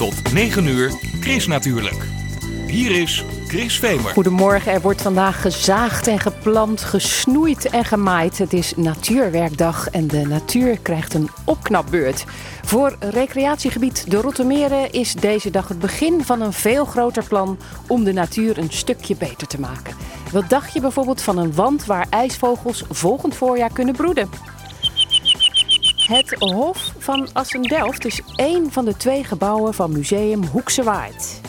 Tot 9 uur, Chris natuurlijk. Hier is Chris Vemer. Goedemorgen, er wordt vandaag gezaagd en geplant, gesnoeid en gemaaid. Het is Natuurwerkdag en de natuur krijgt een opknapbeurt. Voor recreatiegebied De Rottermeren is deze dag het begin van een veel groter plan om de natuur een stukje beter te maken. Wat dacht je bijvoorbeeld van een wand waar ijsvogels volgend voorjaar kunnen broeden? Het Hof van Assendelft is één van de twee gebouwen van Museum Hoekse Waard.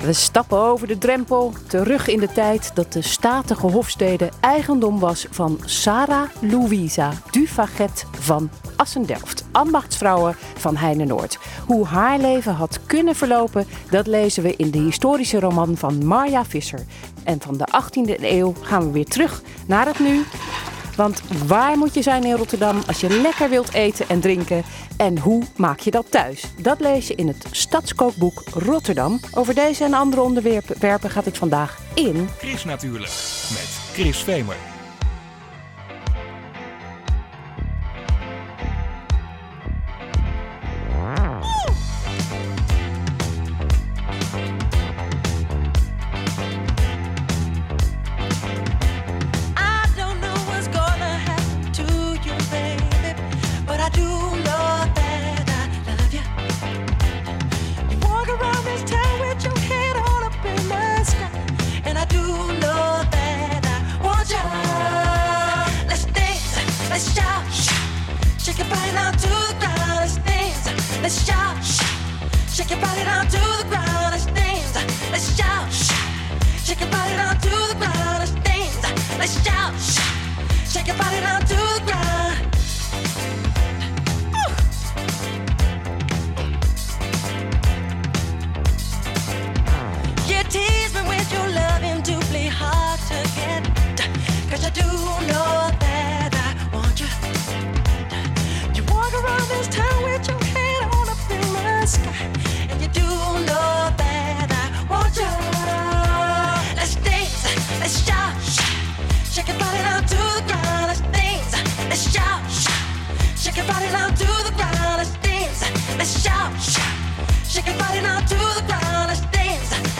We stappen over de drempel, terug in de tijd dat de statige hofstede eigendom was van Sarah Louisa Dufaget van Assendelft, ambachtsvrouwen van Heine Noord. Hoe haar leven had kunnen verlopen, dat lezen we in de historische roman van Marja Visser. En van de 18e eeuw gaan we weer terug naar het nu. Want waar moet je zijn in Rotterdam als je lekker wilt eten en drinken? En hoe maak je dat thuis? Dat lees je in het Stadskookboek Rotterdam. Over deze en andere onderwerpen gaat het vandaag in... Chris natuurlijk, met Chris Vemer. Your body down to the ground. Let's shout, shake your body down to the ground. Let's shake your body down to the ground. Let's shout, shake your body down to the ground.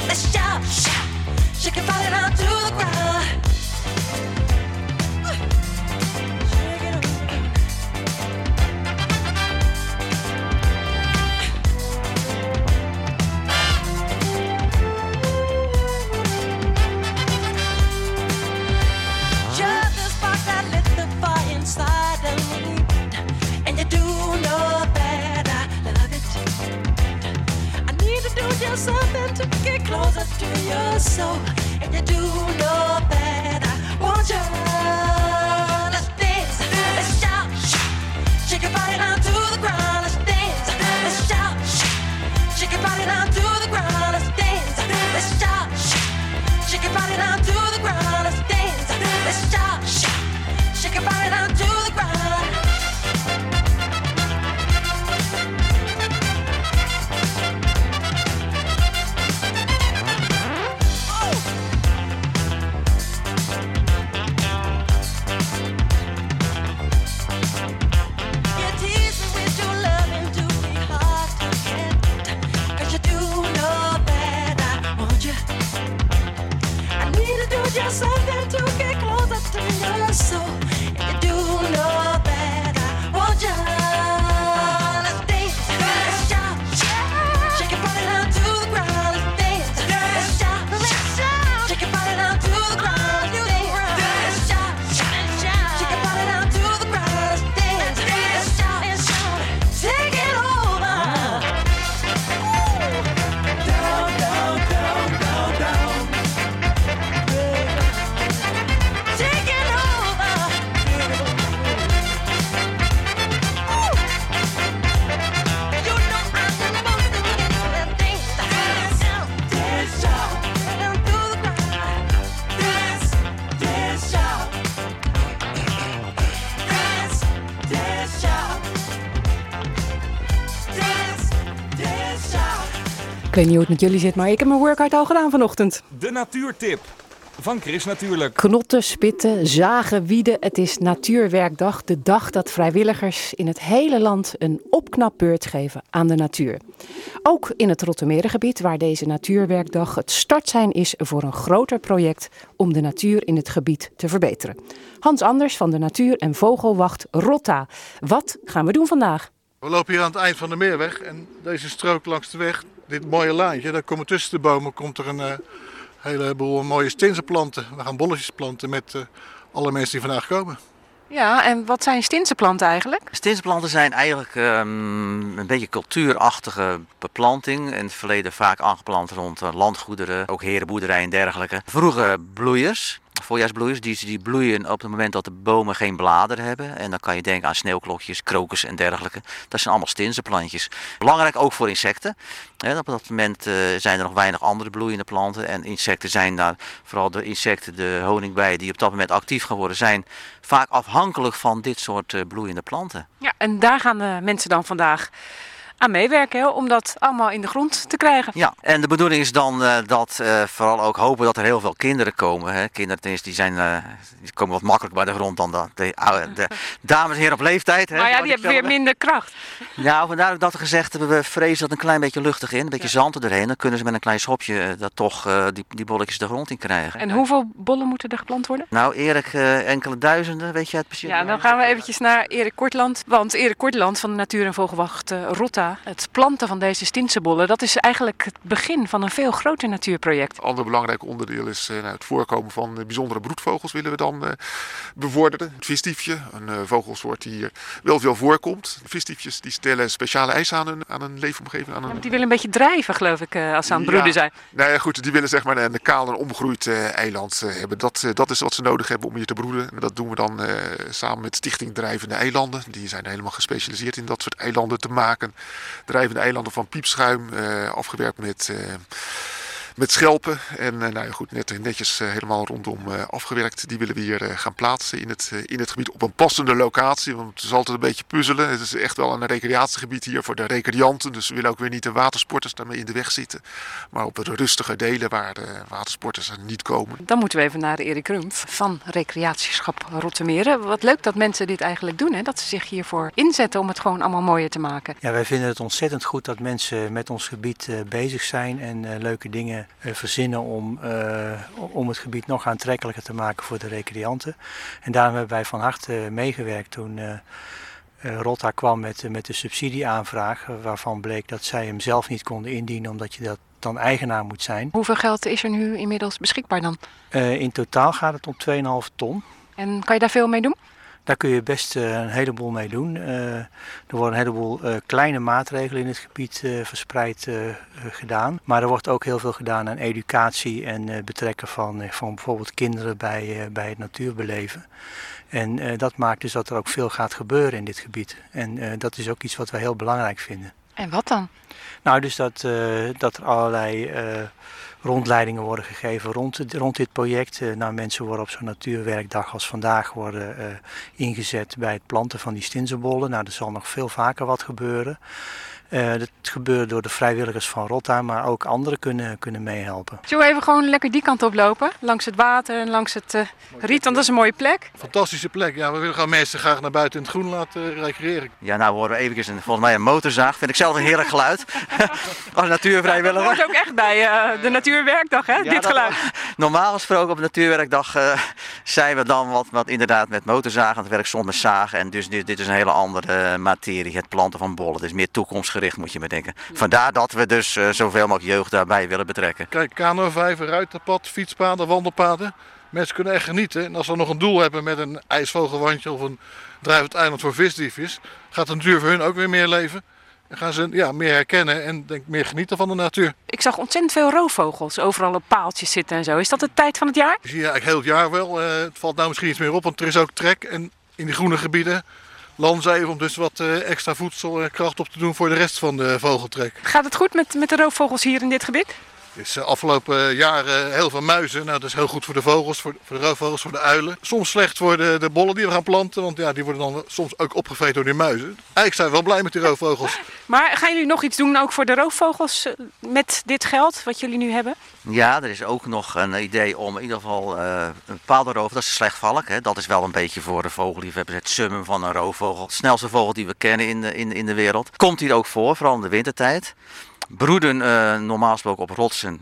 Let's shout, shake your body down to the ground. Do something to get closer to your soul, and you do know that I want you. Ik weet niet hoe het met jullie zit, maar ik heb mijn workout al gedaan vanochtend. De natuurtip. van Chris Natuurlijk. Knotten, spitten, zagen, wieden. Het is Natuurwerkdag. De dag dat vrijwilligers in het hele land een opknapbeurt geven aan de natuur. Ook in het Rottermerengebied, waar deze Natuurwerkdag het startsein is voor een groter project om de natuur in het gebied te verbeteren. Hans Anders van de Natuur- en Vogelwacht Rotta. Wat gaan we doen vandaag? We lopen hier aan het eind van de meerweg en deze strook langs de weg, dit mooie laantje, daar komen tussen de bomen komt er een uh, heleboel mooie stinsenplanten. We gaan bolletjes planten met uh, alle mensen die vandaag komen. Ja, en wat zijn stinsenplanten eigenlijk? Stinsenplanten zijn eigenlijk um, een beetje cultuurachtige beplanting. In het verleden vaak aangeplant rond uh, landgoederen, ook herenboerderijen en dergelijke. Vroeger bloeiers, voorjaarsbloeiers, die, die bloeien op het moment dat de bomen geen bladeren hebben. En dan kan je denken aan sneeuwklokjes, krokus en dergelijke. Dat zijn allemaal stinsenplantjes. Belangrijk ook voor insecten. op dat moment uh, zijn er nog weinig andere bloeiende planten. En insecten zijn daar, vooral de insecten, de honingbijen die op dat moment actief geworden zijn, vaak afhankelijk van dit soort uh, bloeiende planten. Ja, en daar gaan de mensen dan vandaag aan meewerken hè, om dat allemaal in de grond te krijgen. Ja, en de bedoeling is dan uh, dat uh, vooral ook hopen dat er heel veel kinderen komen. Hè. Kinderen tenminste, die, zijn, uh, die komen wat makkelijker bij de grond dan de, de, de dames en heren op leeftijd. Hè, maar ja, die hebben weer minder kracht. Ja, vandaar ook dat we gezegd hebben, we vrezen dat een klein beetje luchtig in, een beetje ja. zand erheen. Dan kunnen ze met een klein schopje dat toch die, die bolletjes de grond in krijgen. En hoeveel bollen moeten er geplant worden? Nou, Erik, enkele duizenden, weet je het precies? Ja, dan gaan we eventjes naar Erik Kortland. Want Erik Kortland van de Natuur- en Vogelwacht Rotta het planten van deze stinsenbollen, dat is eigenlijk het begin van een veel groter natuurproject. Een ander belangrijk onderdeel is uh, het voorkomen van uh, bijzondere broedvogels willen we dan uh, bevorderen. Het visdiefje, een vogelsoort die hier wel veel voorkomt. Visdiefjes die stellen speciale eisen aan hun, aan een leefomgeving. Aan. Ja, die willen een beetje drijven, geloof ik, als ze aan het broeden zijn. Nou ja, goed, die willen zeg maar een kaal en omgegroeid eiland hebben. Dat, dat is wat ze nodig hebben om hier te broeden. En dat doen we dan samen met Stichting Drijvende Eilanden. Die zijn helemaal gespecialiseerd in dat soort eilanden te maken. Drijvende eilanden van piepschuim, uh, afgewerkt met, uh, met schelpen. En uh, nou ja, goed, net, netjes helemaal rondom afgewerkt. Die willen we hier gaan plaatsen in het, in het gebied op een passende locatie. Want het is altijd een beetje puzzelen. Het is echt wel een recreatiegebied hier voor de recreanten. Dus we willen ook weer niet de watersporters daarmee in de weg zitten. Maar op de rustige delen waar de watersporters niet komen. Dan moeten we even naar Erik Rumpf van Recreatieschap Rottermeren. Wat leuk dat mensen dit eigenlijk doen. Hè? Dat ze zich hiervoor inzetten om het gewoon allemaal mooier te maken. Ja, wij vinden het ontzettend goed dat mensen met ons gebied uh, bezig zijn en uh, leuke dingen uh, verzinnen om, om het gebied nog aantrekkelijker te maken voor de recreanten. En daarom hebben wij van harte meegewerkt toen Rotta kwam met, met de subsidieaanvraag, waarvan bleek dat zij hem zelf niet konden indienen omdat je dat dan eigenaar moet zijn. Hoeveel geld is er nu inmiddels beschikbaar dan? in totaal gaat het om 2,5 ton. En kan je daar veel mee doen? Daar kun je best uh, een heleboel mee doen. Uh, er worden een heleboel uh, kleine maatregelen in het gebied verspreid gedaan. Maar er wordt ook heel veel gedaan aan educatie en betrekken van, van bijvoorbeeld kinderen bij, bij het natuurbeleven. En dat maakt dus dat er ook veel gaat gebeuren in dit gebied. En dat is ook iets wat wij heel belangrijk vinden. En wat dan? Nou, dus dat, dat er allerlei rondleidingen worden gegeven rond, rond dit project. Uh, nou, mensen worden op zo'n natuurwerkdag als vandaag worden uh, ingezet bij het planten van die stinsenbollen. Nou, er zal nog veel vaker wat gebeuren. Uh, dat gebeurt door de vrijwilligers van Rotta, maar ook anderen kunnen, kunnen meehelpen. Zullen we even gewoon lekker die kant op lopen? Langs het water en langs het uh, riet, want dat is een mooie plek. Fantastische plek. Ja, we willen gewoon mensen graag naar buiten in het groen laten recreëren. Ja, nou horen we eventjes een, volgens mij een motorzaag. Vind ik zelf een heerlijk geluid. Als natuurvrijwilliger. Dat hoort ook echt bij uh, de Natuurwerkdag, hè? Ja, dit geluid. Normaal gesproken op de Natuurwerkdag zijn we dan wat, wat inderdaad met motorzagen aan het werk zonder zagen. En dus dit, dit is een hele andere materie, het planten van bollen. Het is meer toekomstgericht moet je bedenken. Vandaar dat we dus uh, zoveel mogelijk jeugd daarbij willen betrekken. Kijk, kanovijver, ruiterpad, fietspaden, wandelpaden. Mensen kunnen echt genieten. En als we nog een doel hebben met een ijsvogelwandje of een drijvend eiland voor visdiefjes, gaat de natuur voor hun ook weer meer leven. En gaan ze ja, meer herkennen en denk, meer genieten van de natuur. Ik zag ontzettend veel roofvogels overal op paaltjes zitten en zo. Is dat de tijd van het jaar? Je ziet eigenlijk heel het jaar wel. Uh, het valt nou misschien iets meer op, want er is ook trek. En in die groene gebieden landzeven om dus wat uh, extra voedsel en kracht op te doen voor de rest van de vogeltrek. Gaat het goed met, met de roofvogels hier in dit gebied? Is eh, afgelopen jaren heel veel muizen. Nou, dat is heel goed voor de vogels, voor, de roofvogels, voor de uilen. Soms slecht voor de, de bollen die we gaan planten, want ja, die worden dan soms ook opgevreten door die muizen. Eigenlijk zijn we wel blij met die roofvogels. Maar gaan jullie nog iets doen ook voor de roofvogels eh, met dit geld wat jullie nu hebben? Ja, er is ook nog een idee om in ieder geval eh, een bepaalde roofvogel, dat is de slechtvalk. Hè. Dat is wel een beetje voor de vogelliefhebbers het summum van een roofvogel. De snelste vogel die we kennen in de, in, in de wereld. Komt hier ook voor, vooral in de wintertijd. Broeden eh, normaal gesproken op rotsen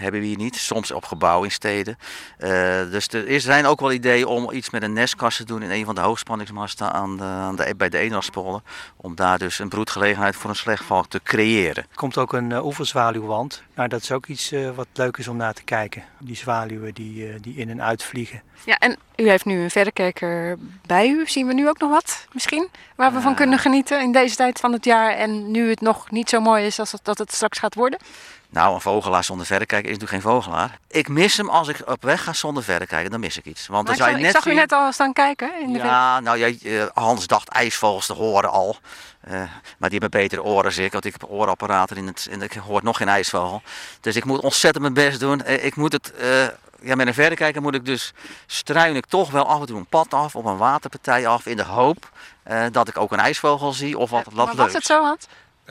hebben we hier niet. Soms op gebouwen in steden. Eh, dus er is- zijn ook wel ideeën om iets met een nestkast te doen in een van de hoogspanningsmasten aan de, aan de, bij de Eendrachtspolder. Om daar dus een broedgelegenheid voor een slechtvalk te creëren. Er komt ook een uh, oeverzwaluwwand. Nou, dat is ook iets eh, wat leuk is om naar te kijken. Die zwaluwen die, eh, die in en uitvliegen. Ja, en u heeft nu een verrekijker bij u. Zien we nu ook nog wat misschien? Waar we van kunnen genieten in deze tijd van het jaar. En nu het nog niet zo mooi is als het, dat het straks gaat worden. Nou, een vogelaar zonder verrekijker is natuurlijk geen vogelaar. Ik mis hem als ik op weg ga zonder verrekijker, dan mis ik iets. Want Maar dan ik, zou zag, je ik net zag u net al staan kijken. In de Ja, nou jij, eh, Hans dacht ijsvogels te horen al. Eh, maar die hebben betere oren als ik, want ik heb oorapparaten in het, en ik hoor nog geen ijsvogel. Dus ik moet ontzettend mijn best doen. Eh, ik moet het, ja, met een verrekijker moet ik dus struin ik toch wel af en toe een pad af, op een waterpartij af, in de hoop dat ik ook een ijsvogel zie of wat, wat maar leuks. was het zo, Hans?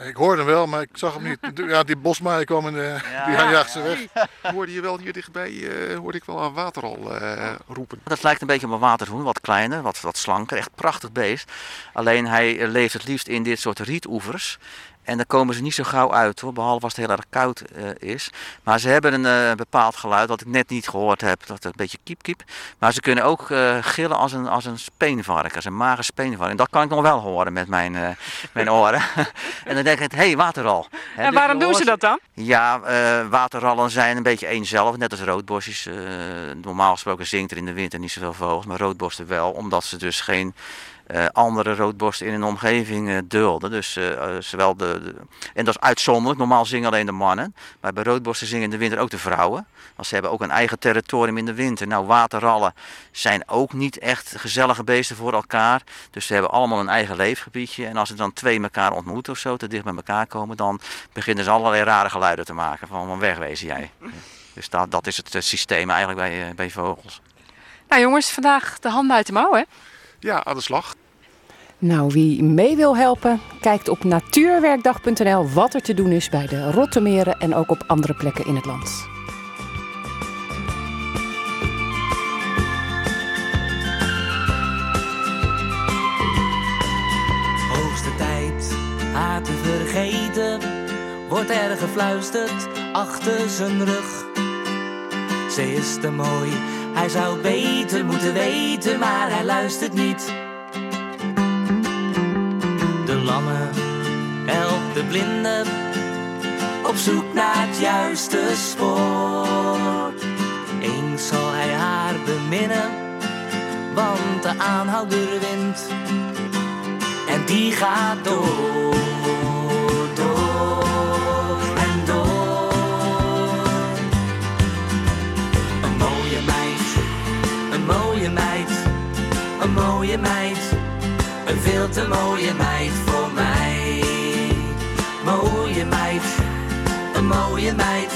Ik hoorde hem wel, maar ik zag hem niet. Ja, die bosmaaier kwam en eh, die Ja. jaagt ze weg. Hoorde je wel hier dichtbij, eh, hoorde ik wel aan waterrol eh roepen. Dat lijkt een beetje op een waterhoen, wat kleiner, wat, wat slanker. Echt prachtig beest. Alleen hij leeft het liefst in dit soort rietoevers. En daar komen ze niet zo gauw uit hoor, behalve als het heel erg koud eh, is. Maar ze hebben een eh, bepaald geluid dat ik net niet gehoord heb, dat een beetje kiep kiep. Maar ze kunnen ook eh, gillen als een, als een speenvark, als een mager speenvark. En dat kan ik nog wel horen met mijn, mijn oren. en dan denk ik, hé, hey, waterral. En dus waarom doen ze dat dan? ja, waterrallen zijn een beetje eenzelfde, net als roodborstjes. Normaal gesproken zingt er in de winter niet zoveel vogels, maar roodborsten wel, omdat ze dus geen eh, andere roodborsten in hun omgeving eh, dulden. Dus eh, zowel de, de- en dat is uitzonderlijk, normaal zingen alleen de mannen, maar bij roodborsten zingen in de winter ook de vrouwen. Want ze hebben ook een eigen territorium in de winter. Nou, waterrallen zijn ook niet echt gezellige beesten voor elkaar. Dus ze hebben allemaal een eigen leefgebiedje. En als er dan twee elkaar ontmoeten of zo, te dicht bij elkaar komen, dan beginnen ze allerlei rare geluiden te maken. Van, van wegwezen jij. Dus dat, dat is het systeem eigenlijk bij, bij vogels. Nou jongens, vandaag de handen uit de mouw hè? Ja, aan de slag. Nou, wie mee wil helpen, kijkt op natuurwerkdag.nl wat er te doen is bij de Rottemeren en ook op andere plekken in het land. Hoogste tijd haar te vergeten, wordt er gefluisterd achter zijn rug. Ze is te mooi, hij zou beter moeten weten, maar hij luistert niet. De lamme helpt de blinde op zoek naar het juiste spoor. Eens zal hij haar beminnen, want de aanhouder wint. En die gaat door mooie meid. Een veel te mooie meid voor mij. Mooie meid, een mooie meid.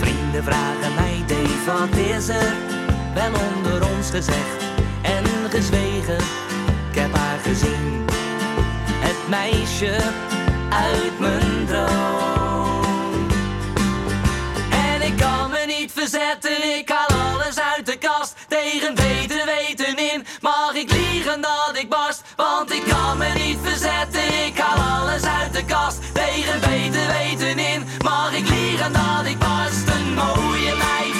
Vrienden vragen mij, Dave, wat is er wel onder ons gezegd en gezwegen? Ik heb haar gezien, het meisje uit mijn droom. En ik kan me niet verzetten, ik de kast. Tegen beter weten in, mag ik liegen dat ik barst? Een mooie meid.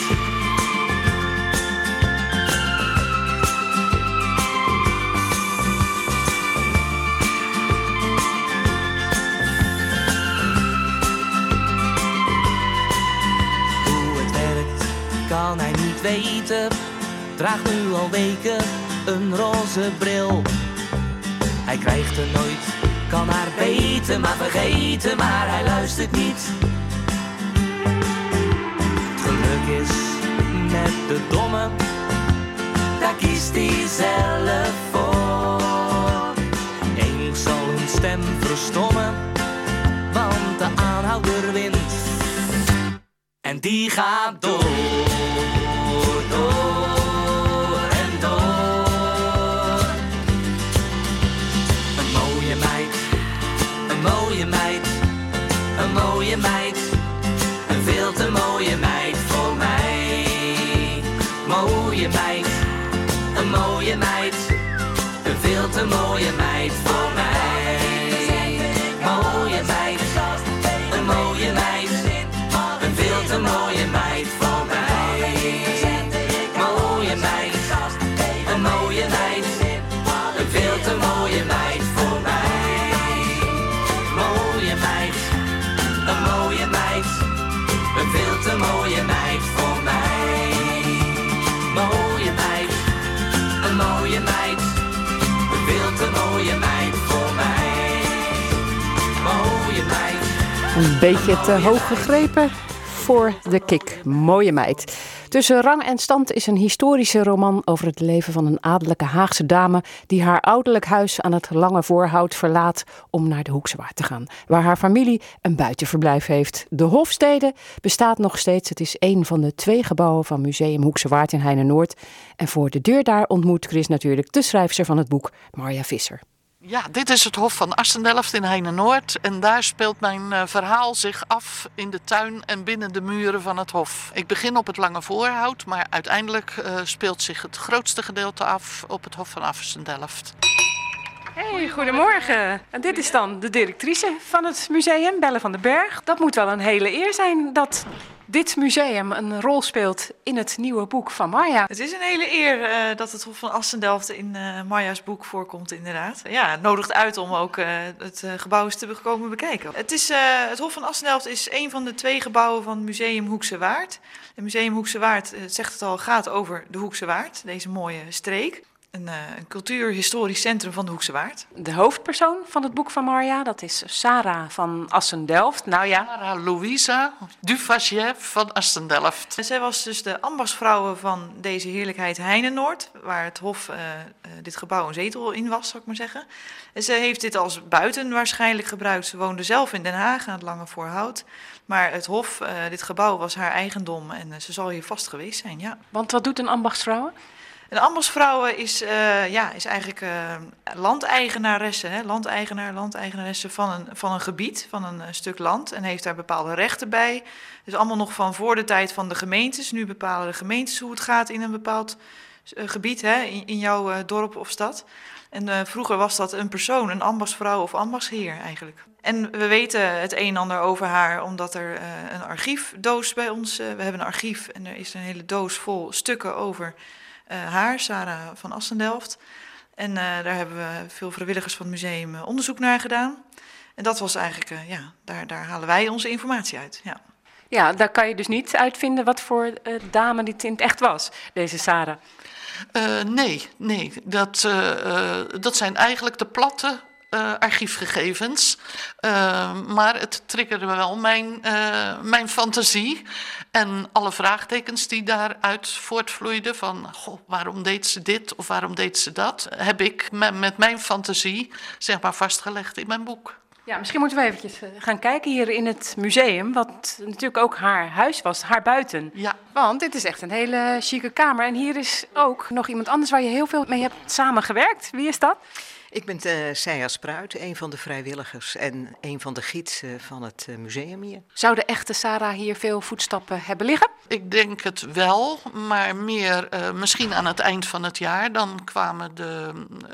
Hoe het werkt kan hij niet weten. Draagt nu al weken een roze bril. Hij krijgt er nooit, kan haar beten, maar vergeten, maar hij luistert niet. Het geluk is met de domme, daar kiest hij zelf voor. Eens zal hun stem verstommen, want de aanhouder wint. En die gaat door. Mooie meid, een mooie meid, een veel te mooie meid voor mij. Mooie meid, een mooie meid, een veel te mooie meid voor mij. Een veel te mooie meid voor mij. Mooie meid, een mooie meid, een veel te mooie meid voor mij. Mooie meid. Een beetje te hoog gegrepen voor de kick. Mooie meid. Tussen rang en stand is een historische roman over het leven van een adellijke Haagse dame die haar ouderlijk huis aan het Lange Voorhout verlaat om naar de Hoekse Waard te gaan, waar haar familie een buitenverblijf heeft. De Hofstede bestaat nog steeds. Het is een van de twee gebouwen van Museum Hoekse Waard in Heine-Noord. En voor de deur daar ontmoet Chris natuurlijk de schrijfster van het boek, Marja Visser. Ja, dit is het Hof van Assendelft in Heine-Noord. En daar speelt mijn eh, verhaal zich af in de tuin en binnen de muren van het Hof. Ik begin op het Lange Voorhout, maar uiteindelijk eh, speelt zich het grootste gedeelte af op het Hof van Assendelft. Hey, goedemorgen. En dit is dan de directrice van het museum, Belle van den Berg. Dat moet wel een hele eer zijn dat dit museum een rol speelt in het nieuwe boek van Marja. Het is een hele eer eh, dat het Hof van Assendelft in eh Marja's boek voorkomt, inderdaad. Ja, het nodigt uit om ook eh, het gebouw eens te komen bekijken. Het, is, het Hof van Assendelft is een van de twee gebouwen van Museum Hoekse Waard. Het Museum Hoekse Waard, zegt het al, gaat over de Hoekse Waard, deze mooie streek. Een, eh, een cultuurhistorisch centrum van de Hoekse Waard. De hoofdpersoon van het boek van Marja, dat is Sarah van Assendelft. Nou ja, Sarah Louisa Duvachiev van Assendelft. En zij was dus de ambachtsvrouw van deze heerlijkheid Heinenoord, waar het hof, eh, eh, dit gebouw een zetel in was, zou ik maar zeggen. En ze heeft dit als buiten waarschijnlijk gebruikt. Ze woonde zelf in Den Haag aan het Lange Voorhout. Maar het hof, eh, dit gebouw was haar eigendom en ze zal hier vast geweest zijn, ja. want wat doet een ambachtsvrouw? Een ambachtsvrouw is, eh, ja, is eigenlijk eh landeigenaresse, hè? landeigenaar, landeigenaresse van een, van een gebied, van een, eh, stuk land en heeft daar bepaalde rechten bij. Dus allemaal nog van voor de tijd van de gemeentes. Nu bepalen de gemeentes hoe het gaat in een bepaald gebied, hè? In, in jouw dorp of stad. En vroeger was dat een persoon, een ambachtsvrouw of ambachtsheer eigenlijk. En we weten het een en ander over haar omdat er een archiefdoos bij ons, we hebben een archief en er is een hele doos vol stukken over haar, Sarah van Assendelft. En eh, daar hebben we veel vrijwilligers van het museum eh, onderzoek naar gedaan. En dat was eigenlijk, eh, ja, daar, daar halen wij onze informatie uit. Ja. Ja, daar kan je dus niet uitvinden wat voor eh, dame dit in het echt was, deze Sarah. Eh, nee, nee. Dat, eh, eh, dat zijn eigenlijk de platte eh, archiefgegevens. Eh, maar het triggerde wel mijn, eh, mijn fantasie. En alle vraagtekens die daaruit voortvloeiden van... Goh, waarom deed ze dit of waarom deed ze dat... heb ik me- met mijn fantasie zeg maar vastgelegd in mijn boek. Ja, misschien moeten we eventjes eh, gaan kijken hier in het museum, wat natuurlijk ook haar huis was, haar buiten. Ja, Want dit is echt een hele chique kamer. En hier is ook nog iemand anders waar je heel veel mee hebt samengewerkt. Wie is dat? Ik ben uh, Seija Spruit, een van de vrijwilligers en een van de gidsen van het eh, museum hier. Zou de echte Sarah hier veel voetstappen hebben liggen? Ik denk het wel, maar meer eh, misschien aan het eind van het jaar. Dan, kwamen de,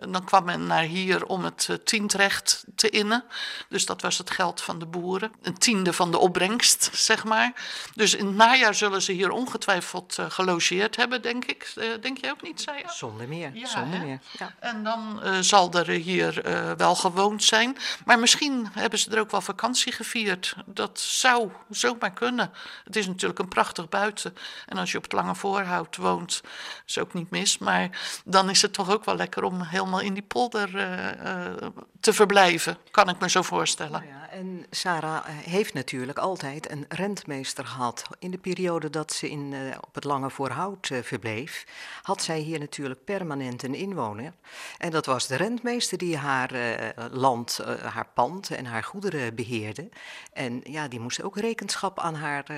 dan kwam men naar hier om het eh, tiendrecht te innen. Dus dat was het geld van de boeren. Een tiende van de opbrengst, zeg maar. Dus in het najaar zullen ze hier ongetwijfeld eh, gelogeerd hebben, denk ik. Eh, denk jij ook niet, je? Zonder meer, Ja, zonder hè? meer. Ja. En dan eh, zal er hier eh, wel gewoond zijn. Maar misschien hebben ze er ook wel vakantie gevierd. Dat zou zomaar kunnen. Het is natuurlijk een prachtig buiten. En als je op het Lange Voorhout woont, is ook niet mis. Maar dan is het toch ook wel lekker om helemaal in die polder eh, eh, te verblijven. Kan ik me zo voorstellen. Nou ja, en Sarah heeft natuurlijk altijd een rentmeester gehad. In de periode dat ze in, op het Lange Voorhout verbleef, had zij hier natuurlijk permanent een inwoner. En dat was de rentmeester die haar eh, land, eh, haar pand en haar goederen beheerde. En ja, die moest ook rekenschap aan haar, eh,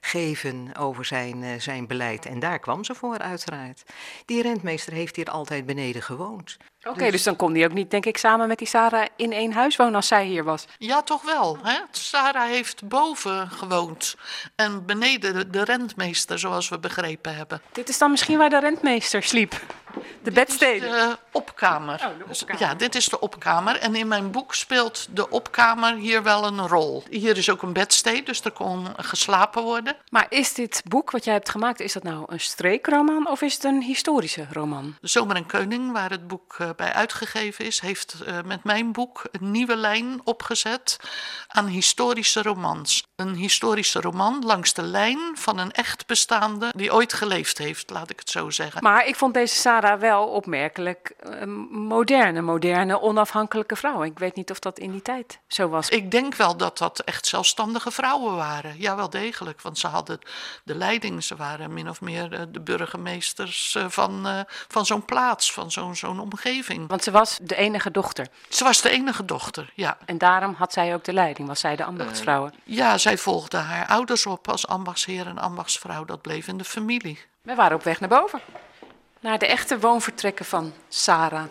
geven over zijn, zijn beleid. En daar kwam ze voor, uiteraard. Die rentmeester heeft hier altijd beneden gewoond. Oké, dus... dan kon die ook niet, denk ik, samen met die Sarah in één huis wonen als zij hier was. Ja, toch wel. Hè? Sarah heeft boven gewoond en beneden de, de rentmeester, zoals we begrepen hebben. Dit is dan misschien waar de rentmeester sliep. De bedsteden. De opkamer. Dus, Ja, dit is de opkamer. En in mijn boek speelt de opkamer hier wel een rol. Hier is ook een bedstee, dus er kon geslapen worden. Maar is dit boek wat jij hebt gemaakt, is dat nou een streekroman of is het een historische roman? Zomer en Keuning, waar het boek eh, bij uitgegeven is, heeft eh, met mijn boek een nieuwe lijn opgezet aan historische romans. Een historische roman langs de lijn van een echt bestaande die ooit geleefd heeft, laat ik het zo zeggen. Maar ik vond deze Sarah wel opmerkelijk eh, moderne, moderne, onafhankelijke vrouw. Ik weet niet of dat in die tijd zo was. Ik denk wel dat dat echt zelfstandige vrouwen waren. Ja, wel degelijk. Want ze hadden de leiding. Ze waren min of meer eh, de burgemeesters eh, van, eh, van zo'n plaats, van zo'n zo'n omgeving. Want ze was de enige dochter. Ze was de enige dochter, ja. En daarom had zij ook de leiding, was zij de ambachtsvrouw. Ja, zij volgde haar ouders op als ambachtsheer en ambachtsvrouw. Dat bleef in de familie. We waren op weg naar boven. Naar de echte woonvertrekken van Sarah.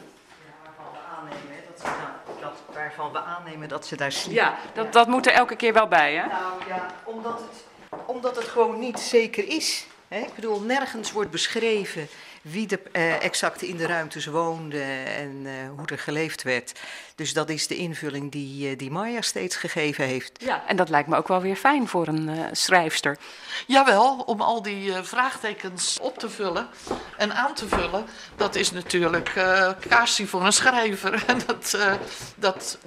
Waarvan we aannemen dat ze daar sliep. Ja, dat, dat moet er elke keer wel bij, hè? Nou ja, omdat het, omdat het gewoon niet zeker is. Hè? Ik bedoel, nergens wordt beschreven wie er eh, exact in de ruimtes woonde en eh, hoe er geleefd werd. Dus dat is de invulling die, eh, die Maya steeds gegeven heeft. Ja, en dat lijkt me ook wel weer fijn voor een eh, schrijfster. Jawel, om al die eh, vraagtekens op te vullen en aan te vullen, dat is natuurlijk eh casie voor een schrijver. En dat, eh, dat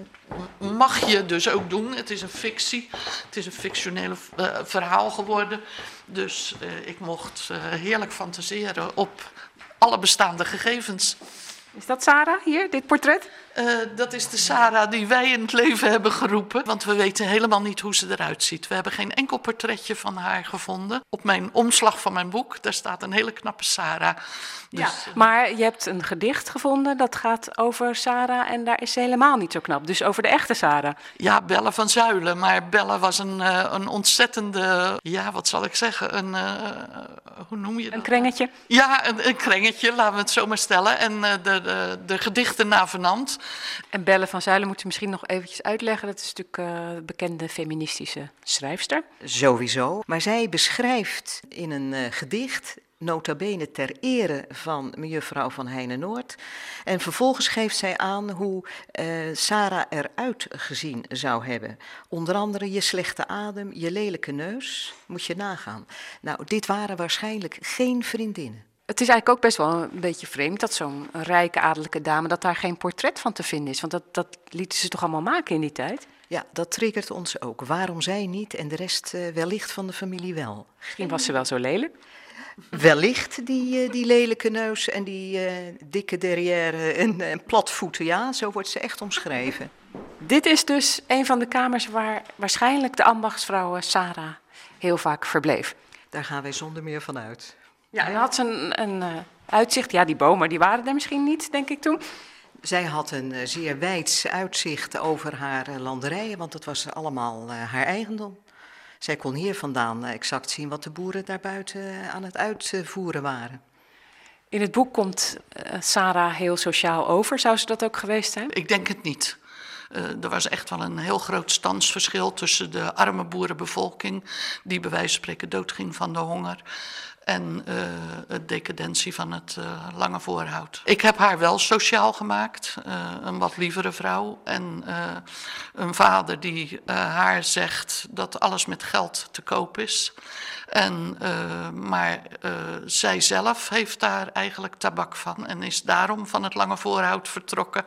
mag je dus ook doen. Het is een fictie, het is een fictioneel eh, verhaal geworden. Dus eh, ik mocht eh, heerlijk fantaseren op alle bestaande gegevens. Is dat Sarah hier, dit portret? Eh, dat is de Sarah die wij in het leven hebben geroepen. Want we weten helemaal niet hoe ze eruit ziet. We hebben geen enkel portretje van haar gevonden. Op mijn omslag van mijn boek, daar staat een hele knappe Sarah. Dus, ja, maar je hebt een gedicht gevonden dat gaat over Sarah en daar is ze helemaal niet zo knap. Dus over de echte Sarah. Ja, Belle van Zuilen. Maar Belle was een, eh, een ontzettende, ja, wat zal ik zeggen, een, eh, hoe noem je dat? Een krengetje. Ja, een, een krengetje, laten we het zo maar stellen. En eh, de, de, de gedichten navenant. En Belle van Zuilen moeten misschien nog eventjes uitleggen. Dat is natuurlijk eh, bekende feministische schrijfster. Sowieso. Maar zij beschrijft in een eh, gedicht, nota bene ter ere van mejuffrouw van Heijnen-Noord. En vervolgens geeft zij aan hoe eh, Sarah eruit gezien zou hebben. Onder andere je slechte adem, je lelijke neus, moet je nagaan. Nou, dit waren waarschijnlijk geen vriendinnen. Het is eigenlijk ook best wel een beetje vreemd dat zo'n rijke adellijke dame, dat daar geen portret van te vinden is. Want dat, dat lieten ze toch allemaal maken in die tijd? Ja, dat triggert ons ook. Waarom zij niet en de rest eh, wellicht van de familie wel? Misschien was ze wel zo lelijk. Wellicht die, eh, die lelijke neus en die eh, dikke derrière en, en platvoeten, ja, zo wordt ze echt omschreven. Dit is dus een van de kamers waar waarschijnlijk de ambachtsvrouw Sarah heel vaak verbleef. Daar gaan wij zonder meer van uit. Ja, en had ze een, een eh, uitzicht. Ja, die bomen die waren er misschien niet, denk ik toen. Zij had een eh, zeer wijds uitzicht over haar eh, landerijen, want dat was allemaal eh, haar eigendom. Zij kon hier vandaan exact zien wat de boeren daarbuiten aan het uitvoeren waren. In het boek komt eh, Sarah heel sociaal over. Zou ze dat ook geweest zijn? Ik denk het niet. Eh, er was echt wel een heel groot standsverschil tussen de arme boerenbevolking, die bij wijze van spreken doodging van de honger, en eh, de decadentie van het eh, lange voorhout. Ik heb haar wel sociaal gemaakt, eh, een wat lievere vrouw. En een vader die haar zegt dat alles met geld te koop is. En, eh, maar eh, zij zelf heeft daar eigenlijk tabak van en is daarom van het lange voorhout vertrokken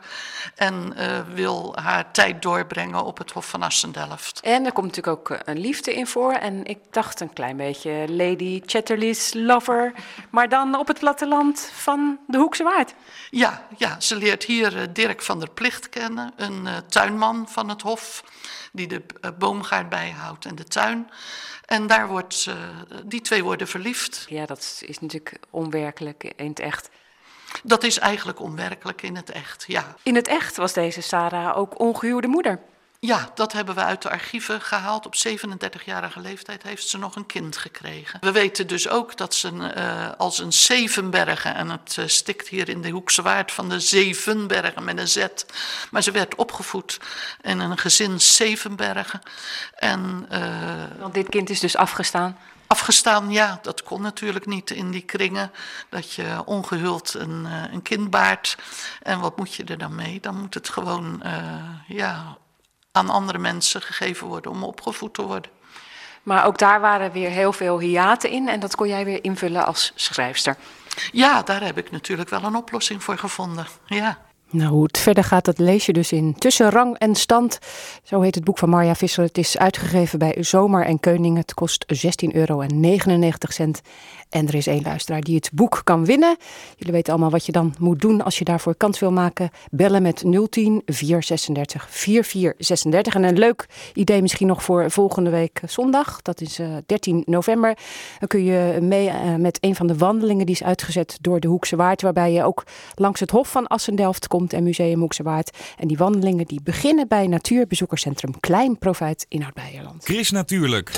en eh, wil haar tijd doorbrengen op het Hof van Assendelft. En er komt natuurlijk ook een liefde in voor. En ik dacht een klein beetje Lady Chatterley's lover. Maar dan op het platteland van de Hoekse Waard. Ja, ja, ze leert hier Dirk van der Plicht kennen, een tuinman van het Hof, die de boomgaard bijhoudt en de tuin. En daar wordt ze, die twee worden verliefd. Ja, dat is natuurlijk onwerkelijk in het echt. Dat is eigenlijk onwerkelijk in het echt, ja. In het echt was deze Sarah ook ongehuwde moeder. Ja, dat hebben we uit de archieven gehaald. Op 37-jarige leeftijd heeft ze nog een kind gekregen. We weten dus ook dat ze uh, als een Zevenbergen, en het uh, stikt hier in de Hoekse Waard van de Zevenbergen met een Z, maar ze werd opgevoed in een gezin Zevenbergen. En, uh, Want dit kind is dus afgestaan? Afgestaan, ja, dat kon natuurlijk niet in die kringen. Dat je ongehuld een, een kind baart. En wat moet je er dan mee? Dan moet het gewoon, ja aan andere mensen gegeven worden om opgevoed te worden. Maar ook daar waren weer heel veel hiaten in en dat kon jij weer invullen als schrijfster. Ja, daar heb ik natuurlijk wel een oplossing voor gevonden. Ja. Nou, hoe het verder gaat, dat lees je dus in Tussen Rang en Stand. Zo heet het boek van Marja Visser. Het is uitgegeven bij Zomer en Keuning. Het kost 16,99 euro. En er is één luisteraar die het boek kan winnen. Jullie weten allemaal wat je dan moet doen als je daarvoor kans wil maken. Bellen met 010 436 4436. En een leuk idee misschien nog voor volgende week zondag. Dat is uh, 13 november. Dan kun je mee uh, met een van de wandelingen die is uitgezet door de Hoekse Waard. Waarbij je ook langs het Hof van Assendelft komt en Museum Hoekse Waard. En die wandelingen die beginnen bij Natuurbezoekerscentrum Klein Profijt in Oud-Beijerland. Chris Natuurlijk.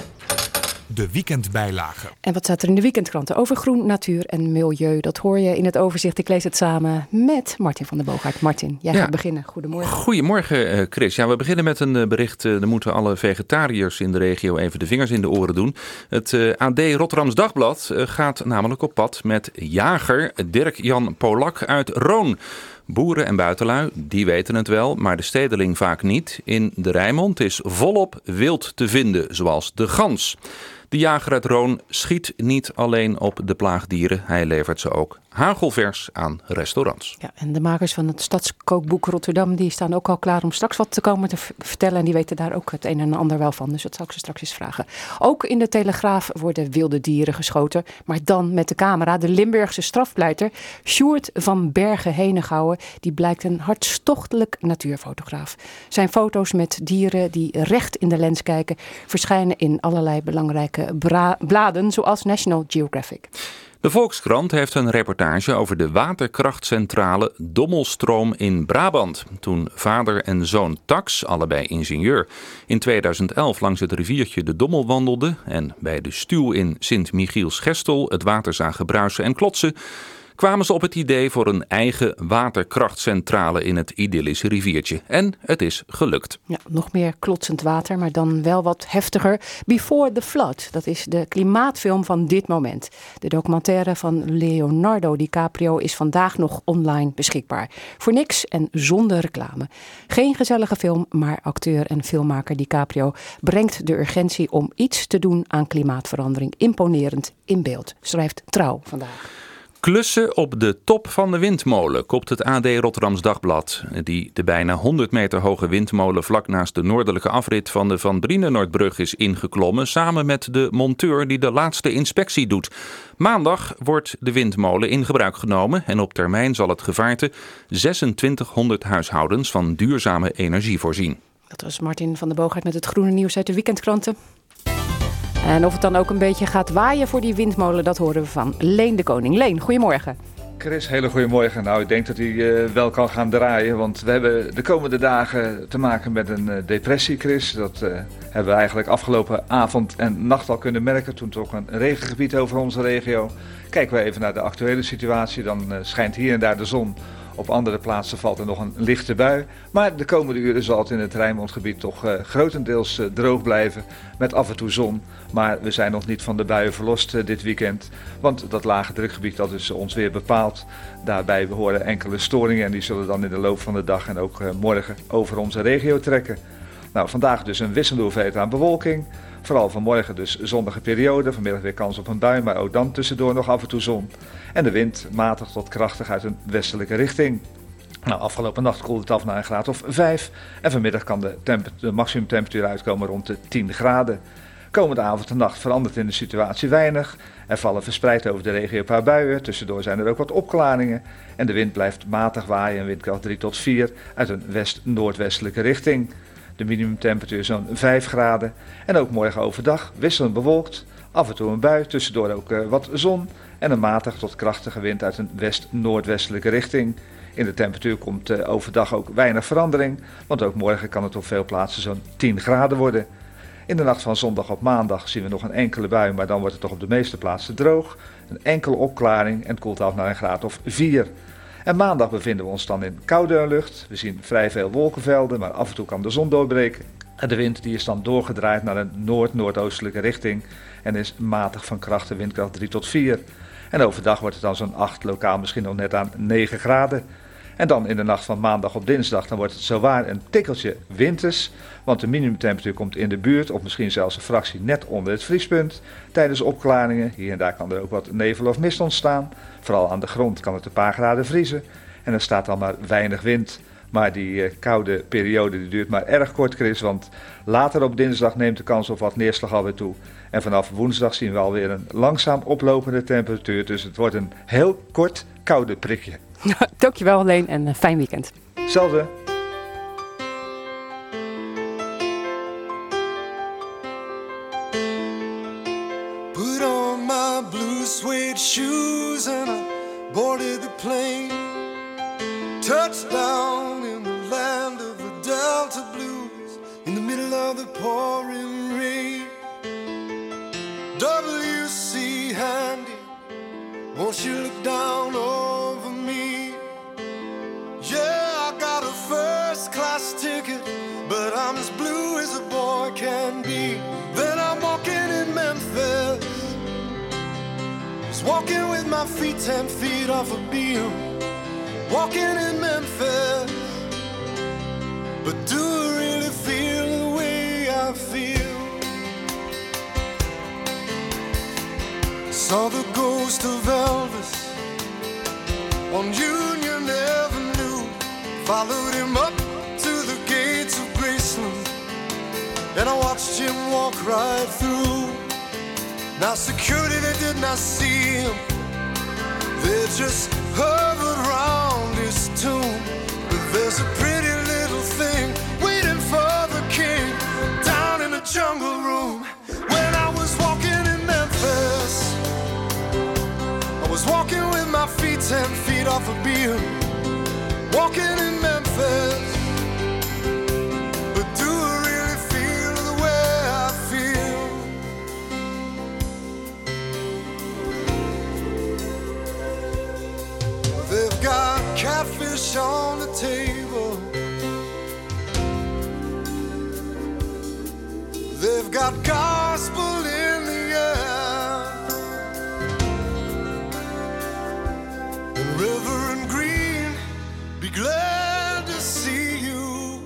De weekendbijlage. En wat staat er in de weekendkranten over groen, natuur en milieu? Dat hoor je in het overzicht. Ik lees het samen met Martin van der Boogaard. Martin, jij ja. gaat beginnen. Goedemorgen. Goedemorgen, Chris. Ja, we beginnen met een bericht. Er moeten alle vegetariërs in de regio even de vingers in de oren doen. Het AD Rotterdams Dagblad gaat namelijk op pad met jager Dirk-Jan Polak uit Roon. Boeren en buitenlui, die weten het wel, maar de stedeling vaak niet. In de Rijnmond is volop wild te vinden, zoals de gans. De jager uit Roon schiet niet alleen op de plaagdieren, hij levert ze ook hagelvers aan restaurants. Ja, en de makers van het Stadskookboek Rotterdam die staan ook al klaar om straks wat te komen te vertellen. En die weten daar ook het een en ander wel van. Dus dat zal ik ze straks eens vragen. Ook in de Telegraaf worden wilde dieren geschoten. Maar dan met de camera. De Limburgse strafpleiter Sjoerd van Bergen Henegouwen. Die blijkt een hartstochtelijk natuurfotograaf. Zijn foto's met dieren die recht in de lens kijken verschijnen in allerlei belangrijke bladen. Zoals National Geographic. De Volkskrant heeft een reportage over de waterkrachtcentrale Dommelstroom in Brabant. Toen vader en zoon Tax, allebei ingenieur, in 2011 langs het riviertje de Dommel wandelden en bij de stuw in Sint-Michiels-Gestel het water zagen bruisen en klotsen, kwamen ze op het idee voor een eigen waterkrachtcentrale in het idyllische riviertje. En het is gelukt. Ja, nog meer klotsend water, maar dan wel wat heftiger. Before the Flood, dat is de klimaatfilm van dit moment. De documentaire van Leonardo DiCaprio is vandaag nog online beschikbaar. Voor niks en zonder reclame. Geen gezellige film, maar acteur en filmmaker DiCaprio brengt de urgentie om iets te doen aan klimaatverandering imponerend in beeld, schrijft Trouw vandaag. Klussen op de top van de windmolen, kopt het AD Rotterdams Dagblad. Die de bijna 100 meter hoge windmolen vlak naast de noordelijke afrit van de Van Brienenoordbrug is ingeklommen. Samen met de monteur die de laatste inspectie doet. Maandag wordt de windmolen in gebruik genomen. En op termijn zal het gevaarte 2600 huishoudens van duurzame energie voorzien. Dat was Martin van der Boogaard met het groene nieuws uit de weekendkranten. En of het dan ook een beetje gaat waaien voor die windmolen, dat horen we van Leen de Koning. Leen, goedemorgen. Chris, hele goedemorgen. Nou, ik denk dat hij uh, wel kan gaan draaien, want we hebben de komende dagen te maken met een uh, depressie, Chris. Dat uh, hebben we eigenlijk afgelopen avond en nacht al kunnen merken toen ook een regengebied over onze regio. Kijken we even naar de actuele situatie, dan schijnt hier en daar de zon. Op andere plaatsen valt er nog een lichte bui. Maar de komende uren zal het in het Rijnmondgebied toch uh, grotendeels uh, droog blijven. Met af en toe zon. Maar we zijn nog niet van de buien verlost uh, dit weekend. Want dat lage drukgebied dat is ons weer bepaald. Daarbij behoren enkele storingen. En die zullen dan in de loop van de dag en ook morgen over onze regio trekken. Nou, vandaag dus een wisselende hoeveelheid aan bewolking. Vooral vanmorgen dus zonnige periode. Vanmiddag weer kans op een bui, maar ook dan tussendoor nog af en toe zon. En de wind matig tot krachtig uit een westelijke richting. Nou, afgelopen nacht koelde het af naar een graad of 5. En vanmiddag kan de, de maximumtemperatuur uitkomen rond de 10 graden. Komende avond en nacht verandert in de situatie weinig. Er vallen verspreid over de regio een paar buien. Tussendoor zijn er ook wat opklaringen. En de wind blijft matig waaien, windkracht 3 tot 4 uit een west-noordwestelijke richting. De minimumtemperatuur zo'n 5 graden. En ook morgen overdag wisselend bewolkt. Af en toe een bui, tussendoor ook uh, wat zon. En een matig tot krachtige wind uit een west-noordwestelijke richting. In de temperatuur komt eh, overdag ook weinig verandering, want ook morgen kan het op veel plaatsen zo'n 10 graden worden. In de nacht van zondag op maandag zien we nog een enkele bui, maar dan wordt het toch op de meeste plaatsen droog. Een enkele opklaring en koelt af naar een graad of 4. En maandag bevinden we ons dan in koude lucht. We zien vrij veel wolkenvelden, maar af en toe kan de zon doorbreken. En de wind die is dan doorgedraaid naar een noord-noordoostelijke richting en is matig van kracht, de windkracht 3 tot 4. En overdag wordt het dan zo'n 8, lokaal misschien nog net aan 9 graden. En dan in de nacht van maandag op dinsdag, dan wordt het zowaar een tikkeltje winters. Want de minimumtemperatuur komt in de buurt, of misschien zelfs een fractie net onder het vriespunt. Tijdens opklaringen, hier en daar kan er ook wat nevel of mist ontstaan. Vooral aan de grond kan het een paar graden vriezen. En er staat dan maar weinig wind. Maar die eh, koude periode die duurt maar erg kort, Chris. Want later op dinsdag neemt de kans op wat neerslag alweer toe. En vanaf woensdag zien we alweer een langzaam oplopende temperatuur. Dus het wordt een heel kort koude prikje. Dankjewel Leen en een fijn weekend. Hetzelfde. Put on my blue suede shoes and I boarded the plane. Touchdown in the land of the Delta Blues in the middle of the pouring rain. W.C. Handy, won't you look down over walking with my feet ten feet off a beam. Walking in Memphis, but do I really feel the way I feel? Saw the ghost of Elvis on Union Avenue. Followed him up to the gates of Graceland, and I watched him walk right through. Now security they did not see him, they just hovered round his tomb. But there's a pretty little thing waiting for the king down in the jungle room. When I was walking in Memphis, I was walking with my feet ten feet off a beam. Walking in Memphis, catfish on the table. They've got gospel in the air. And Reverend Green, be glad to see you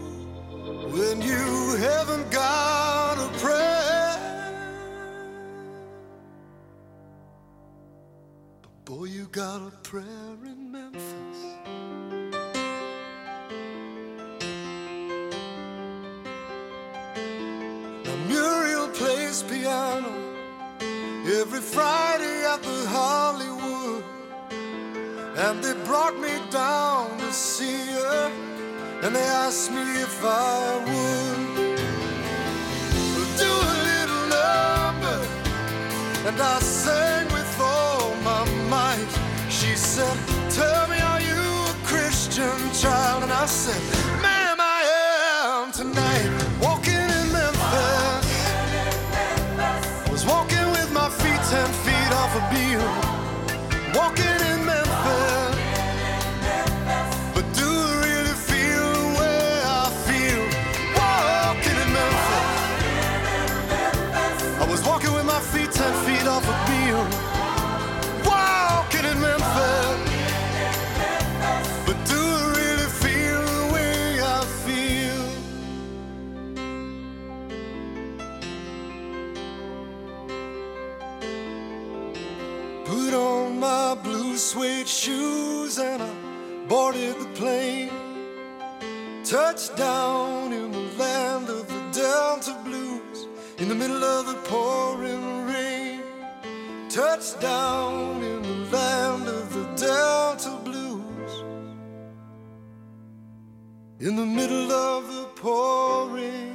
when you haven't got a prayer. But boy, you got a prayer my blue suede shoes and I boarded the plane. Touchdown in the land of the Delta Blues in the middle of the pouring rain. Touchdown in the land of the Delta Blues in the middle of the pouring